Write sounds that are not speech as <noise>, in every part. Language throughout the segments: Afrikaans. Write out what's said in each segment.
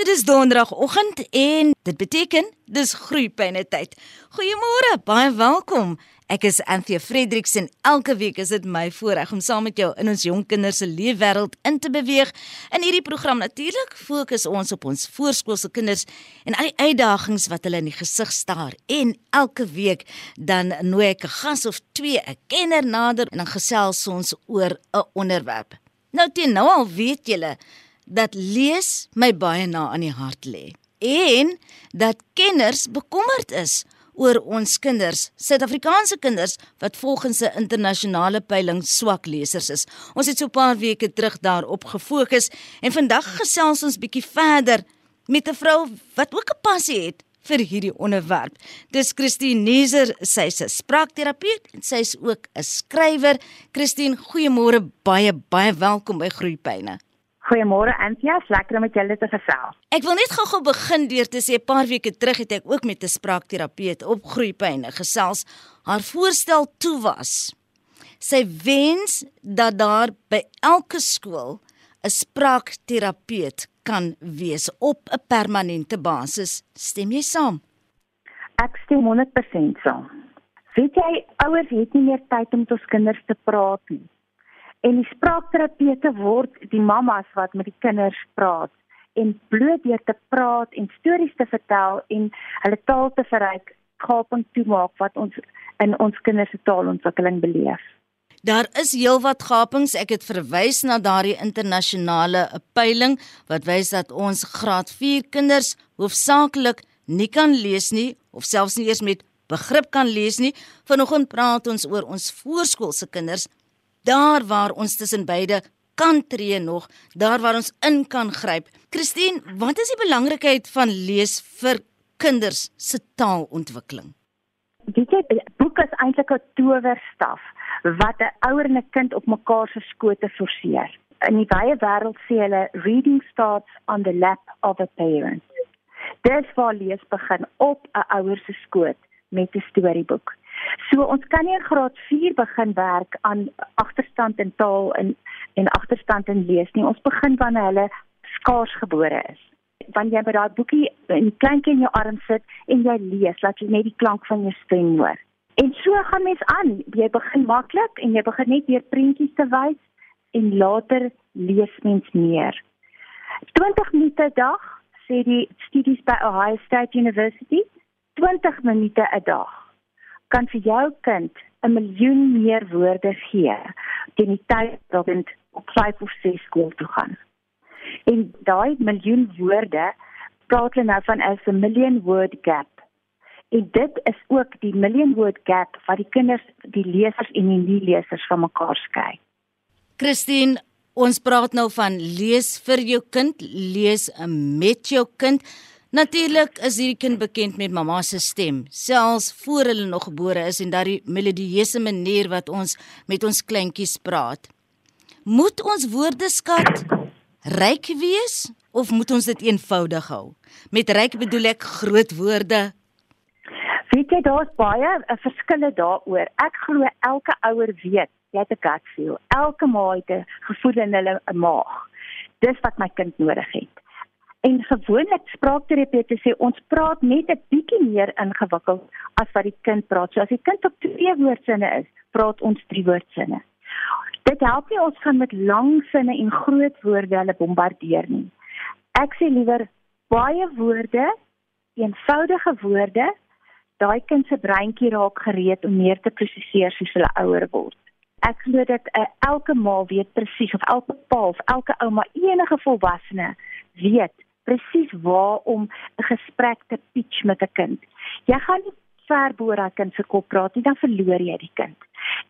Dit is donderdagoggend en dit beteken dis groeipyne tyd. Goeiemôre, baie welkom. Ek is Anthea Fredericks en elke week is dit my voorreg om saam met jou in ons jong kinders se leefwêreld in te beweeg. In hierdie program natuurlik fokus ons op ons voorskoolse kinders en al die uitdagings wat hulle in die gesig staar. En elke week dan nooi ek 'n gas of twee, 'n kenner nader en dan gesels ons oor 'n onderwerp. Nou teen nou al weet julle dat lees my baie na aan die hart lê en dat kenners bekommerd is oor ons kinders, Suid-Afrikaanse kinders wat volgens 'n internasionale peiling swak lesers is. Ons het so 'n paar weke terug daarop gefokus en vandag gesels ons bietjie verder met 'n vrou wat ook 'n passie het vir hierdie onderwerp. Dis Christine Neser, sy's 'n spraakterapeut en sy's ook 'n skrywer. Christine, goeiemôre, baie baie welkom by Groepyne. Goeiemôre Antia, lekker om met julle te gesels. Ek wil net gou-gou begin deur te sê 'n paar weke terug het ek ook met 'n spraakterapeut op groeipyne gesels. Haar voorstel toe was sy wens dat daar by elke skool 'n spraakterapeut kan wees op 'n permanente basis. Stem jy saam? Ek stem 100% saam. Weet jy, ouers het nie meer tyd om met ons kinders te praat nie. En die spraakterapeute word die mammas wat met die kinders praat en bloot deur te praat en stories te vertel en hulle taal te verryk, gaping toemaak wat ons in ons kinders se taalontwikkeling beleef. Daar is heelwat gapings. Ek het verwys na daardie internasionale peiling wat wys dat ons graad 4 kinders hoofsaaklik nie kan lees nie of selfs nie eers met begrip kan lees nie. Vanoggend praat ons oor ons voorskoolse kinders daar waar ons tussen beide kan tree nog, daar waar ons in kan gryp. Christine, wat is die belangrikheid van lees vir kinders se taalontwikkeling? Weet jy, boek is eintlik 'n towerstaf wat 'n ouer en 'n kind op mekaar se skote forceer. In die wye wêreld sê hulle reading starts on the lap of a parent. Dis waar lees begin op 'n ouer se skoot met 'n storieboek. So ons kan nie in graad 4 begin werk aan agterstand in taal en en agterstand in lees nie. Ons begin wanneer hulle skaars gebore is. Wanneer jy by daai boekie in kleintjie in jou arm sit en jy lees, laat jy net die klank van jou stem hoor. En so gaan mens aan. Jy begin maklik en jy begin net weer prentjies te wys en later lees mens meer. 20 minute 'n dag sê die studies by Ohio State University, 20 minute 'n dag kan vir jou kind 'n miljoen meer woorde gee teen die tyd dat hy op 5 of 6 skool toe gaan. En daai miljoen woorde praat hulle nou van as a million word gap. En dit is ook die million word gap wat die kinders, die lesers en die nie-lesers van mekaar skei. Christine, ons praat nou van lees vir jou kind, lees met jou kind. Natuurlik is hierdie kind bekend met mamma se stem, selfs voor hulle nog gebore is en daardie melodieuse manier wat ons met ons kleintjies praat. Moet ons woordeskat ryk wees of moet ons dit eenvoudig hou? Met ryk bedoel ek groot woorde. Weet jy daar's baie 'n eh, verskille daaroor. Ek glo elke ouer weet, jy het 'n gut feel. Elke ma het 'n gevoel in hulle maag. Dis wat my kind nodig het. En gewoonlik spraakterapeute sê ons praat net 'n bietjie meer ingewikkeld as wat die kind praat. So as die kind op twee woordsinne is, praat ons drie woordsinne. Dit help nie ons gaan met lang sinne en groot woorde hulle bombardeer nie. Ek sê liewer baie woorde, eenvoudige woorde, daai kind se breintjie raak gereed om meer te prosesseer soos hulle ouer word. Ek glo dat uh, elke ma weet presies of elke pa of elke ouma enige volwassene weet presies waar om 'n gesprek te pitch met 'n kind. Jy gaan nie ver bo daai kind se kop praat nie, dan verloor jy die kind.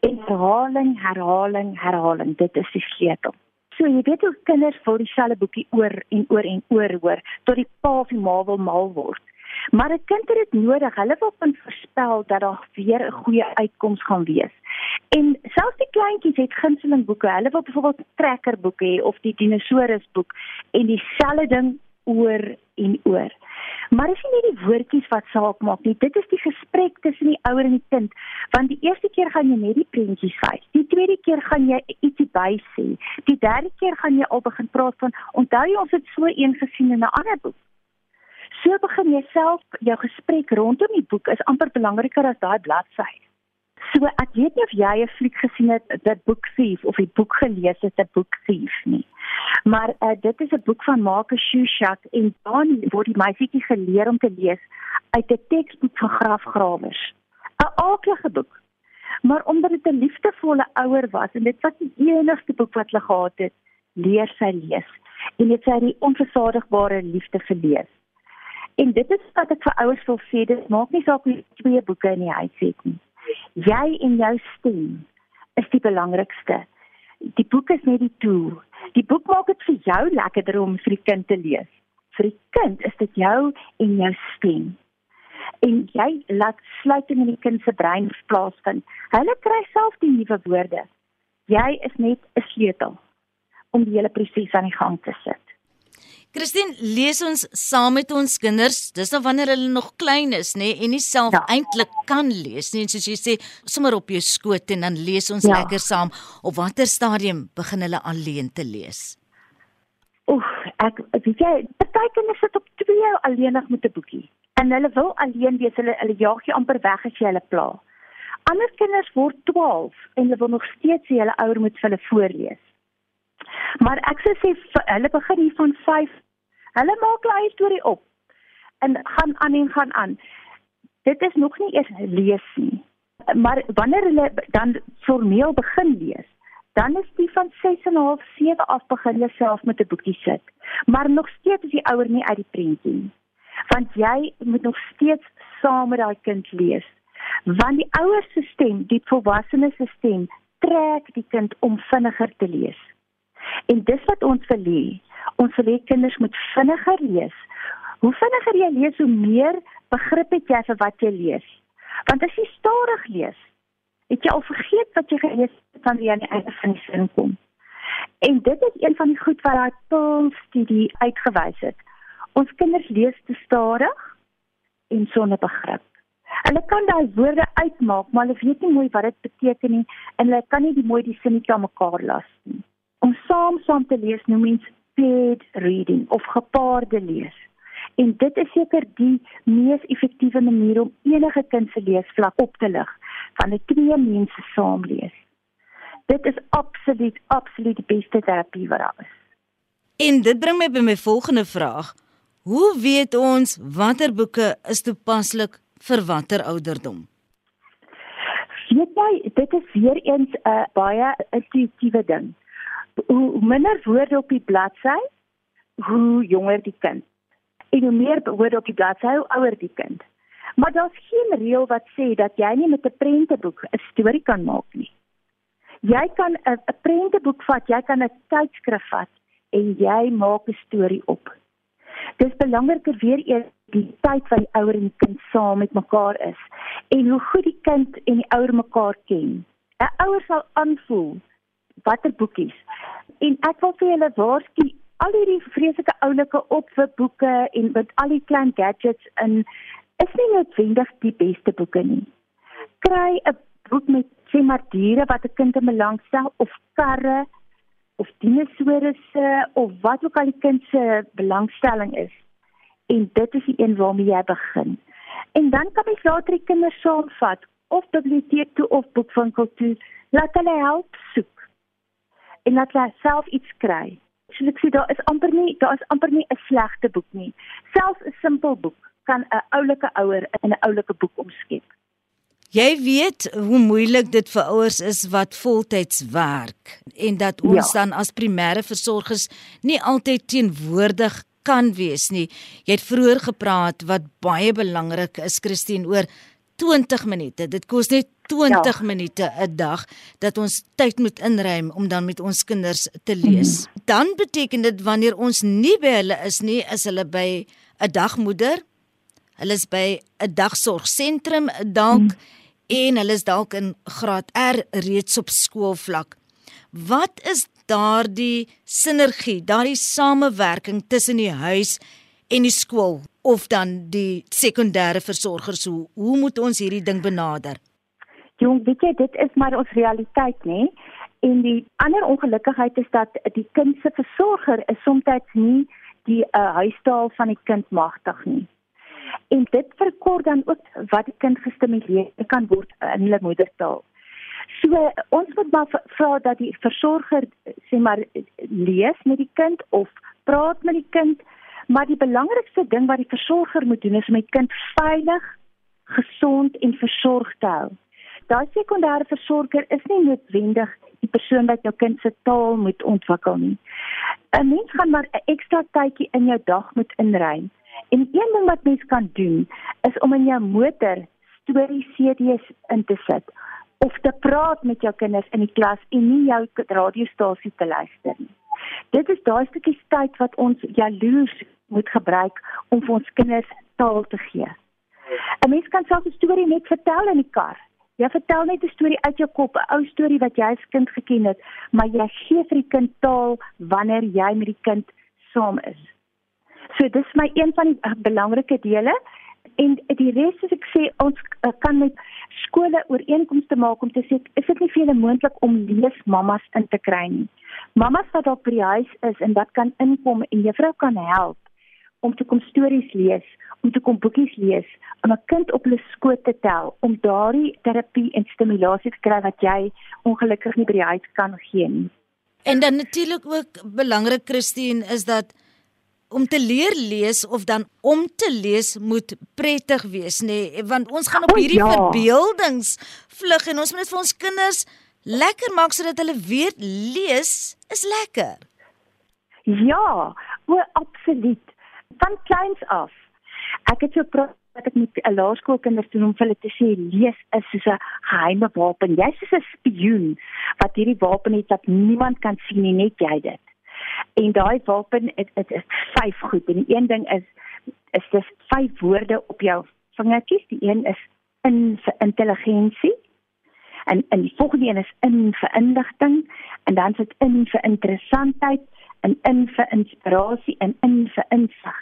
En herhaling, herhaling, herhaling, dit is die sleutel. So jy weet hoe kinders vir dieselfde boekie oor en oor en oor hoor tot die pa of die ma wil mal word. Maar 'n kind het dit nodig. Hulle wil kan voorspel dat daar weer 'n goeie uitkoms gaan wees. En selfs die kleintjies het gunsteling boeke. Hulle wil byvoorbeeld trekkerboeke hê of die dinosourus boek en dieselfde ding oor en oor. Maar dis nie net die woordjies wat saak maak nie. Dit is die gesprek tussen die ouer en die kind. Want die eerste keer gaan jy net die prentjies wys. Die tweede keer gaan jy ietsie bysê. Die derde keer gaan jy al begin praat van onthou jy ons het so een gesien in 'n ander boek. in jouself jou gesprek rondom die boek is amper belangriker as daai bladsy. So ek weet nie of jy 'n fliek gesien het dat boek Thief of die boek gelees het, 'n boek Thief nie. Maar uh, dit is 'n boek van Marcus Schuschak en dan word die meisietjie geleer om te lees uit 'n teksboek van grafgrawers. 'n Aardige boek. Maar omdat dit 'n liefdevolle ouer was en dit was die enigste boek wat hulle gehad het, leer sy lees en dit sy die onversadigbare liefde gelees. En dit is wat ek vir ouers wil sê, dit maak nie saak hoe jy twee boeke in die huis het nie. Jy en jou stem is die belangrikste. Die boek is net die tool. Die boek maak dit vir jou lekkerder om vir die kind te lees. Vir die kind is dit jou en jou stem. En jy laat sluiting in die kind se brein plaasvind. Hulle kry self die nuwe woorde. Jy is net 'n sleutel om die hele proses aan die gang te sit. Christine, lees ons saam met ons kinders. Dis nou wanneer hulle nog klein is, nê, nee, en nie self ja. eintlik kan lees nie. En soos jy sê, sommer op jou skoot en dan lees ons ja. lekker saam. Op watter stadium begin hulle alleen te lees? Oef, ek weet jy, party kinders sit op twee alleenig met 'n boekie. En hulle wil alleen wees. Hulle hulle jaag jy amper weg as jy hulle pla. Ander kinders word 12 en hulle wil nog steeds sê hulle ouer moet vir hulle voorlees. Maar ek sê hulle begin hier van 5. Hulle maak hulle storie op en gaan aan en gaan aan. Dit is nog nie eers lees nie. Maar wanneer hulle dan formeel begin lees, dan is die van 6 en 'n half 7 af begin hulle self met 'n boekie sit. Maar nog steeds is die ouer nie uit die prentjie nie. Want jy moet nog steeds saam met daai kind lees. Want die ouer se stem, die volwassene se stem, trek die kind om vinniger te lees. En dis wat ons wil hê. Ons wil hê kinders moet vinniger lees. Hoe vinniger jy lees, hoe meer begrip het jy vir wat jy lees. Want as jy stadig lees, het jy al vergeet wat jy gelees het van die aan die einde van die sin kom. En dit is een van die goed wat daai Pearl studie uitgewys het. Ons kinders lees te stadig en sonder begrip. Hulle kan daai woorde uitmaak, maar hulle weet nie mooi wat dit beteken nie en hulle kan nie die mooi die sinnetjie aan mekaar las nie om saam saam te lees noem mens paired reading of gepaarde lees. En dit is seker die mees effektiewe manier om enige kind se leesvlak op te lig van 'n twee mense saam lees. Dit is absoluut absoluut die beste terapie wat daar is. En dit bring my by my volgende vraag. Hoe weet ons watter boeke is toepaslik vir watter ouderdom? Weet jy, dit is weer eens 'n uh, baie intuïtiewe ding hoe minder woorde op die bladsy, hoe jonger die kind. En hoe meer woorde op die bladsy, hoe ouer die kind. Maar daar's geen reël wat sê dat jy nie met 'n prenteboek 'n storie kan maak nie. Jy kan 'n prenteboek vat, jy kan 'n tydskrif vat en jy maak 'n storie op. Dis belangriker weer eers die tyd wat die ouer en die kind saam met mekaar is en hoe goed die kind en die ouer mekaar ken. 'n Ouer sal aanvoel watter boekies. En ek wil vir julle waarsku al hierdie vreeslike oulike opweboeke en met al die klein gadgets in is nie noodwendig die beste boeke nie. Kry 'n boek met sê maar diere wat 'n kind belangstel of karre of dinosourusse of wat ook al die kind se belangstelling is. En dit is die een waarmee jy begin. En dan kan jy later die kinders saamvat of biblioteek toe of boekwinkel toe, laat hulle help soek en laat hulle self iets kry. So ek sê daar is amper nie daar is amper nie 'n slegte boek nie. Selfs 'n simpel boek kan 'n oulike ouer in 'n oulike boek omskep. Jy weet hoe moeilik dit vir ouers is wat voltyds werk en dat ons ja. dan as primêre versorgers nie altyd teenwoordig kan wees nie. Jy het vroeër gepraat wat baie belangrik is Christine oor 20 minute. Dit kos net 20 ja. minute 'n dag dat ons tyd moet inruim om dan met ons kinders te lees. Mm. Dan beteken dit wanneer ons nie by hulle is nie, is hulle by 'n dagmoeder. Hulle is by 'n dagsorgsentrum dalk mm. en hulle is dalk in graad R reeds op skoolvlak. Wat is daardie sinergie, daardie samewerking tussen die huis en die skool? of dan die sekondêre versorgers hoe hoe moet ons hierdie ding benader? Jong, weet jy dit is maar ons realiteit, nê? En die ander ongelukkigheid is dat die kind se versorger is soms nie die uh, huistaal van die kind magtig nie. En dit verkort dan ook wat die kind gestimuleer kan word in hulle moedertaal. So ons moet maar vra dat die versorger sê maar lees met die kind of praat met die kind, maar die belangrikste ding wat die versorger moet doen is om die kind veilig, gesond en versorg te hou. Daai sekondêre versorger is nie noodwendig die persoon wat jou kind se taal moet ontwikkel nie. 'n Mens gaan maar 'n ekstra tydjie in jou dag moet inruim. En een ding wat mens kan doen is om in jou motor storie CD's in te sit of te praat met jou kinders in die klas en nie jou radiostasie te luister nie. Dit is daai stukkie tyd wat ons jaloers moet gebruik om vir ons kinders taal te gee. 'n Mens kan self 'n storie net vertel in die kar. Jy vertel net 'n storie uit jou kop, 'n ou storie wat jy as kind geken het, maar jy gee vir die kind taal wanneer jy met die kind saam is. So dis my een van die uh, belangrike dele en die res is ek sê ons uh, kan met skole ooreenkomste maak om te sê is dit nie vir hulle moontlik om leesmammas in te kry nie. Mammas wat op by die huis is en wat kan inkom en juffrou kan help om te kom stories lees, om te kom boekies lees, om 'n kind op hulle skoot te tel, om daardie terapie en stimulasie te kry wat jy ongelukkig nie by die huis kan gee nie. En dan natuurlik ook belangrik Christine is dat om te leer lees of dan om te lees moet prettig wees nê nee? want ons gaan op hierdie oh, ja. verbeeldings vlug en ons moet dit vir ons kinders lekker maak sodat hulle weet lees is lekker. Ja, o absoluut. Van kleins af. Ek het so praat dat ek met 'n laerskoolkinders doen om vir hulle te sê lees is soos 'n geheime wapen. Jy's soos 'n spioen wat hierdie wapen het wat niemand kan sien nie, net jy dit. En daai wapen dit is vyf goed en die een ding is is dis vyf woorde op jou vingertjies. Die een is in vir intelligensie. En en die volgende een is in vir inligting en dan sit in vir interessantheid en in vir inspirasie en in vir insig.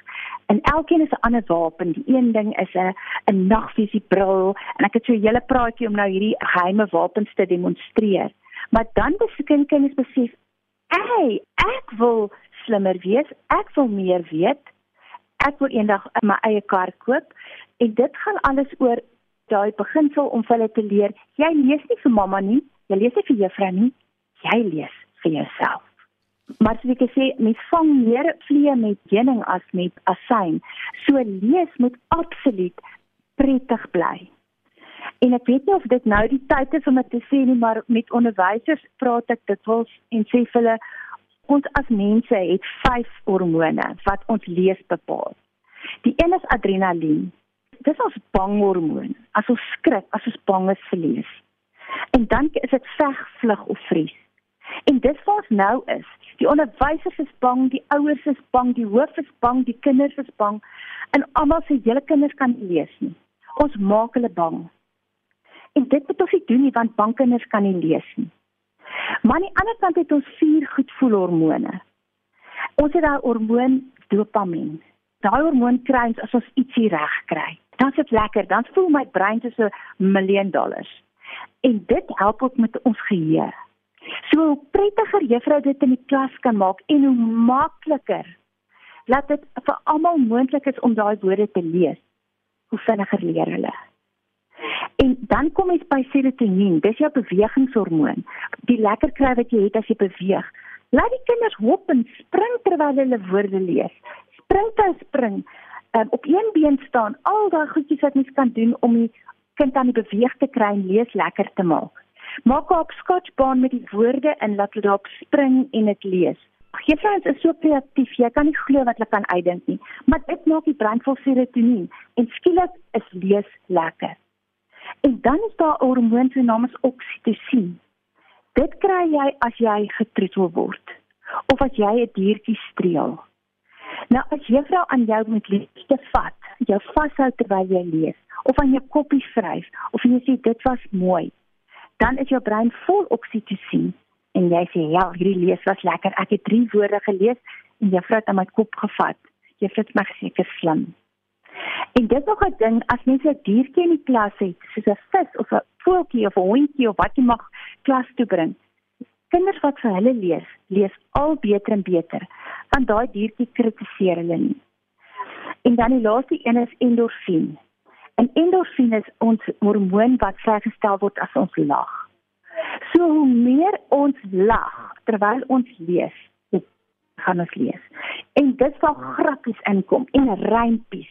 En elkeen is 'n ander wapen. Die een ding is 'n 'n nagvisiebril en ek het so 'n hele praatjie om nou hierdie geheime wapens te demonstreer. Maar dan beseker kinders besef Hey, ek wil slimmer wees. Ek wil meer weet. Ek wil eendag my eie kar koop. En dit gaan alles oor daai beginsel om vir hulle te leer. Jy lees nie vir mamma nie, jy lees nie vir juffrou nie. Jy lees vir jouself. Maar soos ek sê, mens vang meer vliee met heuning as met asyn. So lees moet absoluut prettig bly. En ek weet nie of dit nou die tyd is om dit te sê nie, maar met onderwysers praat ek dit wels en sê vir hulle ons as mense het vyf hormone wat ons lees bepaal. Die een is adrenalien. Dis ons banghormoon. As ons skrik, as ons bang is vir lees. En dan is dit veg, vlug of vries. En dis wat nou is. Die onderwysers is bang, die ouers is bang, die hoof is bang, die kinders is bang en almal se hele kinders kan lees nie. Ons maak hulle bang. En dit moet ons nie doen nie want bankkinders kan nie lees nie. Maar aan die ander kant het ons vier goedvoelhormone. Ons het daai hormoon dopamien. Daai hormoon kry ons as ons ietsie reg kry. Dan is dit lekker, dan voel my brein soos 'n miljoen dollars. En dit help ook met ons geheue. So hoe prettiger juffrou dit in die klas kan maak en hoe makliker laat dit vir almal moontlik is om daai woorde te lees. Hoe vinniger leer hulle. En dan kom jy by serotonien, dis jou bewegingshormoon. Die lekker kry wat jy het as jy beweeg. Laat die kinders hop en spring terwyl hulle woorde lees. Spring te spring, um, op een been staan, al daai goedjies wat mens kan doen om die kind aan die beweeg te kry en lees lekker te maak. Maak op skotjbaan met die woorde en laat hulle daarop spring en dit lees. Geefrans is so kreatief, jy kan nie glo wat hulle kan uitdink nie, maar dit maak die brein vol serotonien en skielik is lees lekker. En dan is daar 'n hormoon se naam is oksitosien. Dit kry jy as jy getroetel word of as jy 'n diertjie streel. Nou as juffrou aan jou met liefde vat, jou vashou terwyl jy lees of aan jou koppie vryf of jy sê dit was mooi, dan is jou brein vol oksitosien en jy sê ja, hierdie lees was lekker. Ek het drie woorde gelees en juffrou het my kop gevat. Juffrou het my seker slim. En dit is nog 'n ding as mense 'n diertjie in die klas het, soos 'n vis of 'n voeltjie of 'n hondjie of wat jy mag klas toe bring. Kinders wat vir hulle lees, lees al beter en beter, want daai diertjie kritiseer hulle nie. En dan die laaste een is endorfien. En endorfien is ons hormoon wat vrygestel word as ons lag. So hoe meer ons lag terwyl ons lees, gaan ons lees. En dit sal grappies inkom en rympies.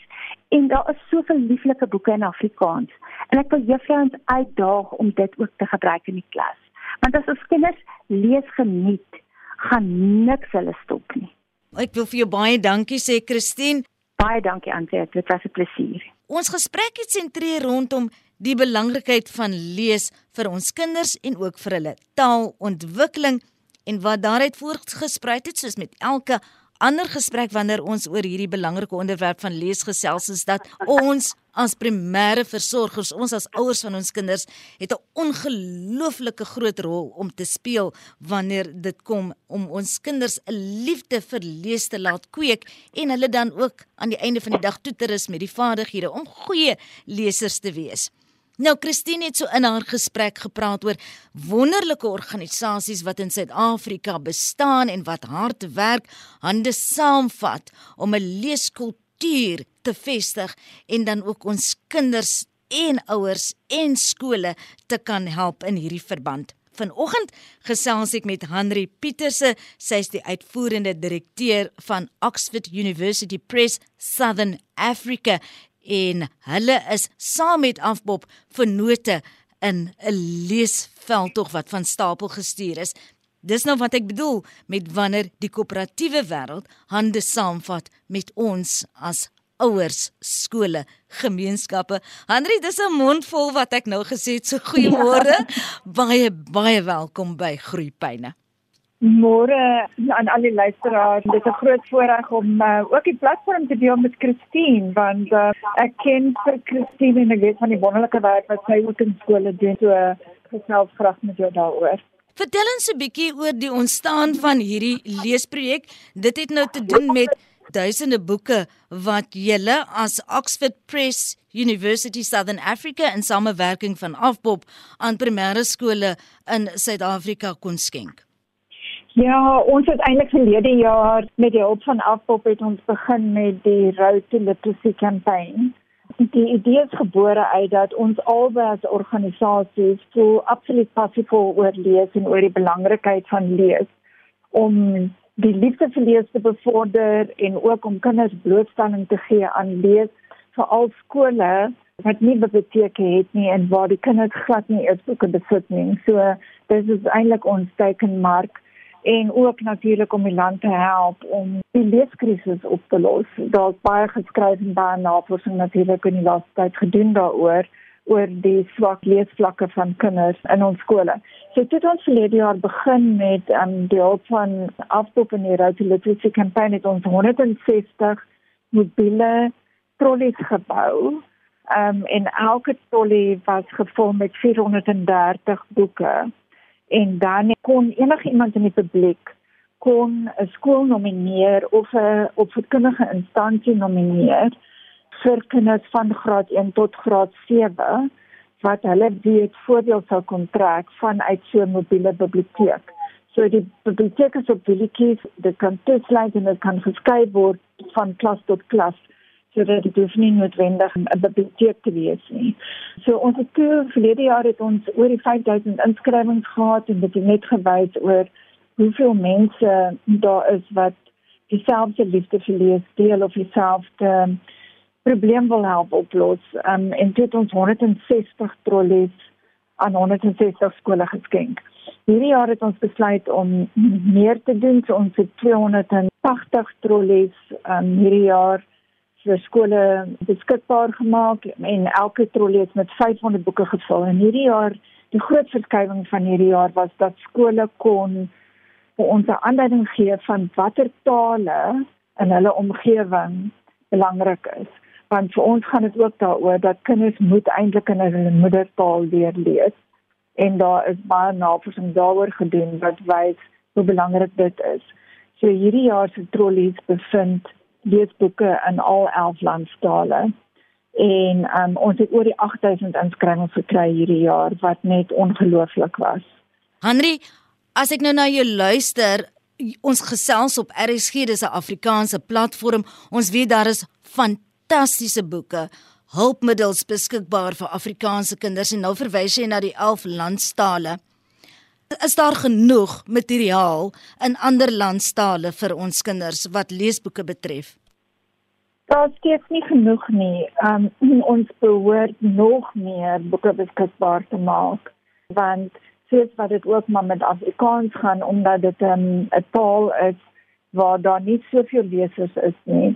En daar is soveel lieflike boeke in Afrikaans. En ek wil juffrouens uitdaag om dit ook te gebruik in die klas. Want as ons kinders lees geniet, gaan niks hulle stop nie. Ek wil vir jou baie dankie sê Christine. Baie dankie Antje, dit was 'n plesier. Ons gesprek het sentreer rondom die belangrikheid van lees vir ons kinders en ook vir hulle taalontwikkeling en wat daaruit voortgespruit het soos met elke ander gesprek wanneer ons oor hierdie belangrike onderwerp van lees gesels is dat ons as primêre versorgers, ons as ouers van ons kinders het 'n ongelooflike groot rol om te speel wanneer dit kom om ons kinders 'n liefde vir lees te laat kweek en hulle dan ook aan die einde van die dag toe te rus met die vaardighede om goeie lesers te wees. Nou Christine het so in haar gesprek gepraat oor wonderlike organisasies wat in Suid-Afrika bestaan en wat hard werk, hande saamvat om 'n leeskultuur te vestig en dan ook ons kinders en ouers en skole te kan help in hierdie verband. Vanoggend gesels ek met Henry Pieterse, sy is die uitvoerende direkteur van Oxford University Press Southern Africa en hulle is saam met Afbop vir note in 'n leesveldtog wat van stapel gestuur is. Dis nou wat ek bedoel met wanneer die koöperatiewe wêreld hande saamvat met ons as ouers, skole, gemeenskappe. Henry, dis 'n mondvol wat ek nou gesê het. So goeiemôre. Ja. Baie baie welkom by Groepyne. Môre aan al die luisteraars. Dit is 'n groot voorreg om uh, ook die platform te deel met Christine want uh, ek ken vir Christine en ek weet van die wonderlike werk wat sy ook in skole doen. So uh, gesels graag met jou daaroor. Vertel ons 'n bietjie oor die ontstaan van hierdie leesprojek. Dit het nou te doen met duisende boeke wat julle as Oxford Press University Southern Africa in samewerking van Afbop aan primêre skole in Suid-Afrika kon skenk. Ja, ons het eintlik verlede jaar met die hulp van Afpop het ons begin met die Road to Literacy campaign. Die idee is gebore uit dat ons albei as organisasies so absoluut passievol oor lees en oor die belangrikheid van lees om die liefde vir lees te bevorder en ook om kinders blootstelling te gee aan lees vir al skole wat nie biblioteke het nie en waar die kinders glad nie eens boeke besit nie. So dis is eintlik ons teikenmark en ook natuurlik om die land te help om die leeskrisis op te los. Daar's baie geskryf en baie navorsing natuurlik in die laaste tyd gedoen daaroor oor die swak leesvlakke van kinders in ons skole. So dit ons verlede jaar begin met um, die hulp van afstop in die Road to Literacy campaign het ons 160 mobiele trolleys gebou. Um, en elke trolley was gevul met 430 boeke en dan kon enigiemand in die publiek kon 'n skool nomineer of 'n opvoedkundige instansie nomineer vir kinders van graad 1 tot graad 7 wat hulle weet voordeel sou kon trek vanuit so 'n mobiele biblioteek. So die biblioteek is op wielietjies, dit kan tuslyn en dit kan geskei word van klas tot klas sodat dit dus nie noodwendig 'n biblioteek te wees nie. So ons het toe verlede jaar het ons oor die 5000 inskrywings gehad en dit net gewys oor hoeveel mense daar is wat dieselfde liefde vir lees deel of dieselfde probleem wil help oplos. Um, en dit ons 160 trolleys aan 160 skole geskenk. Hierdie jaar het ons besluit om meer te doen. So ons het 280 trolleys um, hierdie jaar vir skole beskikbaar gemaak en elke trolley is met 500 boeke gevul. En hierdie jaar, die groot verskywing van hierdie jaar was dat skole kon vir ons 'n aanduiding gee van watter tale in hulle omgewing belangrik is. Want vir ons gaan dit ook daaroor dat kinders moet eintlik in hulle moedertaal leer lees. En daar is baie navorsing daaroor gedoen wat wys hoe belangrik dit is. So hierdie jaar se trolleys bevind leesboeke in al 11 landstale. En um, ons het oor die 8000 inskrywings gekry hierdie jaar wat net ongelooflik was. Henry, as ek nou na jou luister, ons gesels op RSG, dis 'n Afrikaanse platform. Ons weet daar is fantastiese boeke, hulpmiddels beskikbaar vir Afrikaanse kinders en nou verwys jy na die 11 landstale. Is daar genoeg materiaal in ander landstale vir ons kinders wat leesboeke betref? Daar steeds nie genoeg nie. Um <clears throat> ons behoort nog meer boeke beskikbaar te maak want soos wat dit ook maar met Afrikaans gaan omdat dit 'n um, taal is waar daar nie soveel lesers is nie.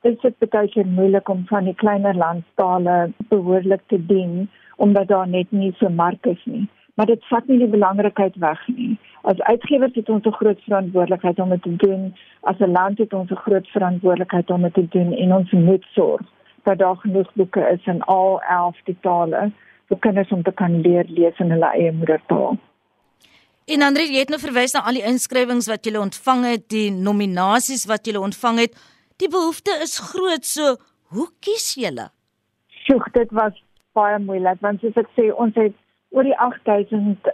Dit is baie keer moeilik om van die kleiner landstale behoorlik te dien omdat daar net nie so mark is nie maar dit vat nie die belangrikheid weg nie. As uitgewers het ons 'n groot verantwoordelikheid om dit te doen. As 'n land het ons 'n groot verantwoordelikheid om dit te doen en ons moet sorg dat daar genoeg boeke is in al 11 tale vir kinders om te kan leer lees in hulle eie moedertaal. En Andre, jy het nou verwys na al die inskrywings wat jy ontvang het, die nominasies wat jy ontvang het. Die behoefte is groot, so hoe kies jy? Sjoe, dit was baie moeilik want soos ek sê, ons het oor die 8000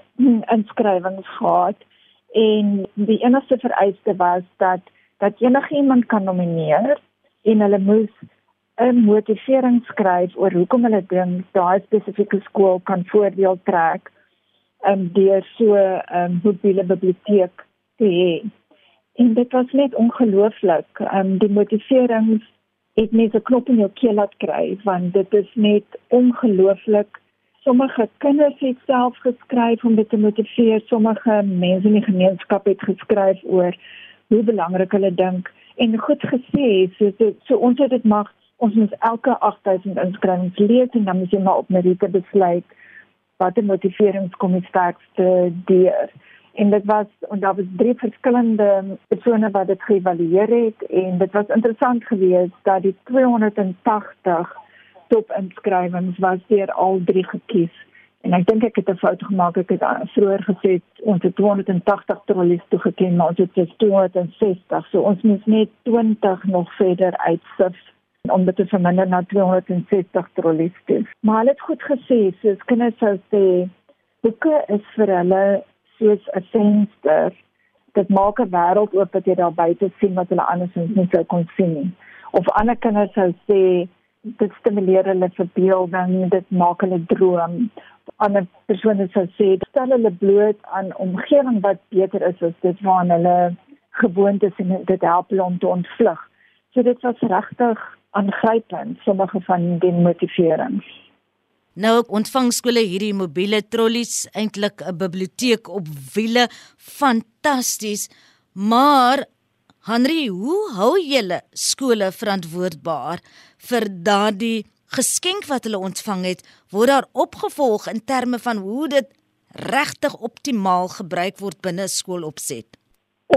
inskrywings gehad en die enigste vereiste was dat dat enigiemand kan nomineer en hulle moes 'n motivering skryf oor hoekom hulle dink daai spesifieke skool kan voordeel trek um, deur so 'n um, mobiele biblioteek te hê. En dit was net ongelooflik. Um, die motivering het net 'n knop in jou keel laat kry want dit is net ongelooflik sommige kinders het self geskryf om dit te motiveer, sommige mense in die gemeenskap het geskryf oor hoe belangrik hulle dink en goed gesê, so so, so ons het dit mag ons moet elke 8000 inskrywings lees en dan moet jy maar op meriete besluit wat die motiveringskommissie sterkste deur. En dit was en daar was drie verskillende persone wat dit geëvalueer het en dit was interessant geweest dat die 280 top inskrywings was deur al drie gekies. En ek dink ek het 'n fout gemaak. Ek het vroeër gesê ons het 280 trollies toegeken, maar ons het dus 260. So ons moet net 20 nog verder uitsif om dit te verminder na 260 trollies. Maar hulle het goed gesê, soos kinders sou sê, boeke is vir hulle soos 'n venster. Dit maak 'n wêreld oop wat jy daar buite sien wat hulle andersins nie sou kon sien nie. Of ander kinders sou sê dit stimuleer hulle verbeelding, dit maak hulle droom. Ander persone sou sê, stel hulle bloot aan omgewing wat beter is as dit waarna hulle gewoond is en dit help hulle om te ontvlug. So dit was regtig aangrypend sommige van die motiverings. Nou ontvang skole hierdie mobiele trollies eintlik 'n biblioteek op wiele fantasties maar Henry, hoe hou julle skole verantwoordbaar vir daardie geskenk wat hulle ontvang het? Word daar opgevolg in terme van hoe dit regtig optimaal gebruik word binne skoolopset?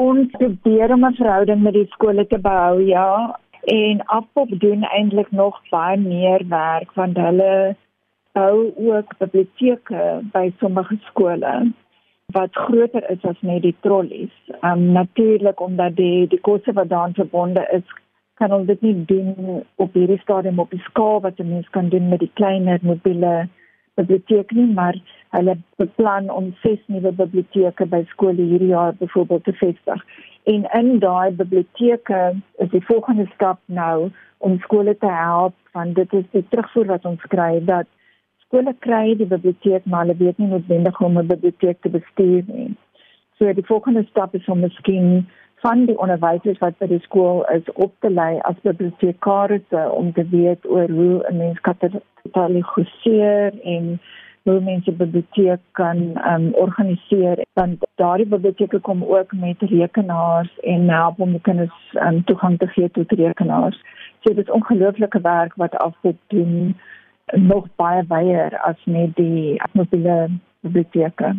Ons probeer om 'n verhouding met die skole te behou, ja, en Afpop doen eintlik nog baie meer werk want hulle bou ook biblioteke by sommige skole wat groter is as net die trollies. Um natuurlik omdat die die koste wat daaraan verbonde is, kan ons dit nie doen op hierdie stadium op die skaal wat 'n mens kan doen met die kleiner mobiele biblioteek nie, maar hulle beplan om ses nuwe biblioteke by skole hierdie jaar byvoorbeeld te vestig. En in daai biblioteke is die volgende stap nou om skole te help want dit is die terugvoer wat ons kry dat skole kry die biblioteek maar hulle weet nie noodwendig hoe om 'n biblioteek te bestuur nie. So die volgende stap is om miskien van die onderwysers wat by die skool is op te lei as bibliotekare om te weet oor hoe 'n mens katalogiseer en hoe mense biblioteek kan um, organiseer want daardie biblioteke kom ook met rekenaars en help om die kinders um, toegang te gee tot rekenaars. So dit is ongelooflike werk wat afgedoen doen nog baie baie as net die mobiele biblioteke.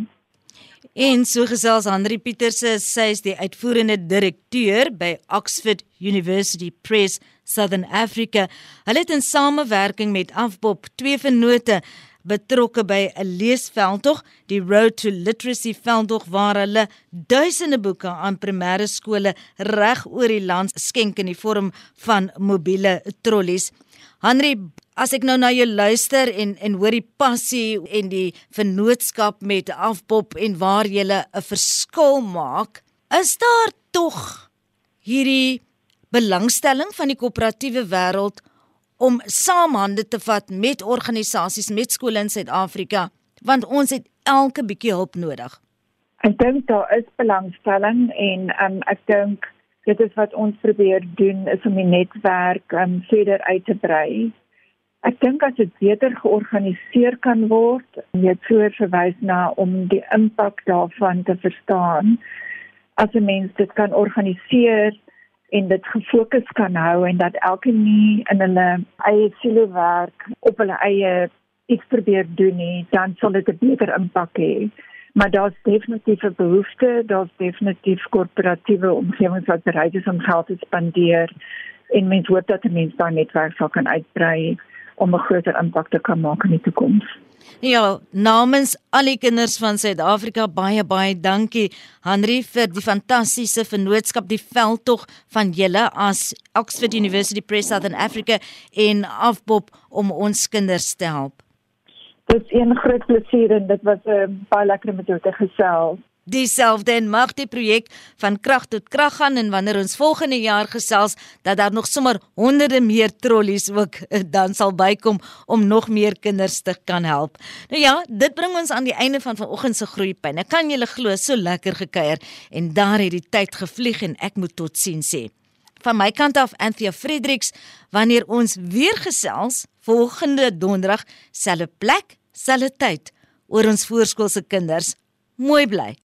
En so gesels Henri Pieterse, sy is die uitvoerende direkteur by Oxford University Press Southern Africa. Hulle het in samewerking met Afpop twee vennote betrokke by 'n leesveldtog, die Road to Literacy veldtog waar hulle duisende boeke aan primêre skole reg oor die land skenk in die vorm van mobiele trollies. Henri, as ek nou na jou luister en en hoor die passie en die vennootskap met Afpop en waar jy 'n verskil maak, is daar tog hierdie belangstelling van die koöperatiewe wêreld om saam hande te vat met organisasies met skole in Suid-Afrika want ons het elke bietjie hulp nodig. Ek dink daar is belangstelling en um, ek dink dit is wat ons probeer doen is om die netwerk um, verder uit te brei. Ek dink as dit beter georganiseer kan word, jy het vroeër verwys na om die impak daarvan te verstaan. As 'n mens dit kan organiseer en dit gefokus kan hou en dat elke nie in hulle eie silo werk op hulle eie iets probeer doen nie, dan sal dit 'n beter impak hê maar daar's definitief 'n behoefte, daar's definitief korporatiewe omgewings wat bereid is om geld te spandeer en mens hoop dat 'n mens daai netwerk sal kan uitbrei om 'n groter impak te kan maak in die toekoms. Ja, namens al die kinders van Suid-Afrika baie baie dankie Henry vir die fantastiese vennootskap die veldtog van julle as Oxford University Press Southern Africa in Afbop om ons kinders te help. Dit is een groot plesier en dit was 'n uh, baie lekker met jou te gesels. Dieselfde en mag die projek van krag tot krag gaan en wanneer ons volgende jaar gesels dat daar nog sommer honderde meer trollies ook eh, dan sal bykom om nog meer kinders te kan help. Nou ja, dit bring ons aan die einde van vanoggend se groeipyn. Ek kan julle glo so lekker gekuier en daar het die tyd gevlieg en ek moet totsiens sê. Van my kant af Anthea Fredericks wanneer ons weer gesels volgende donderdag selfe plek selfe tyd oor ons voorskoolse kinders. Mooi bly.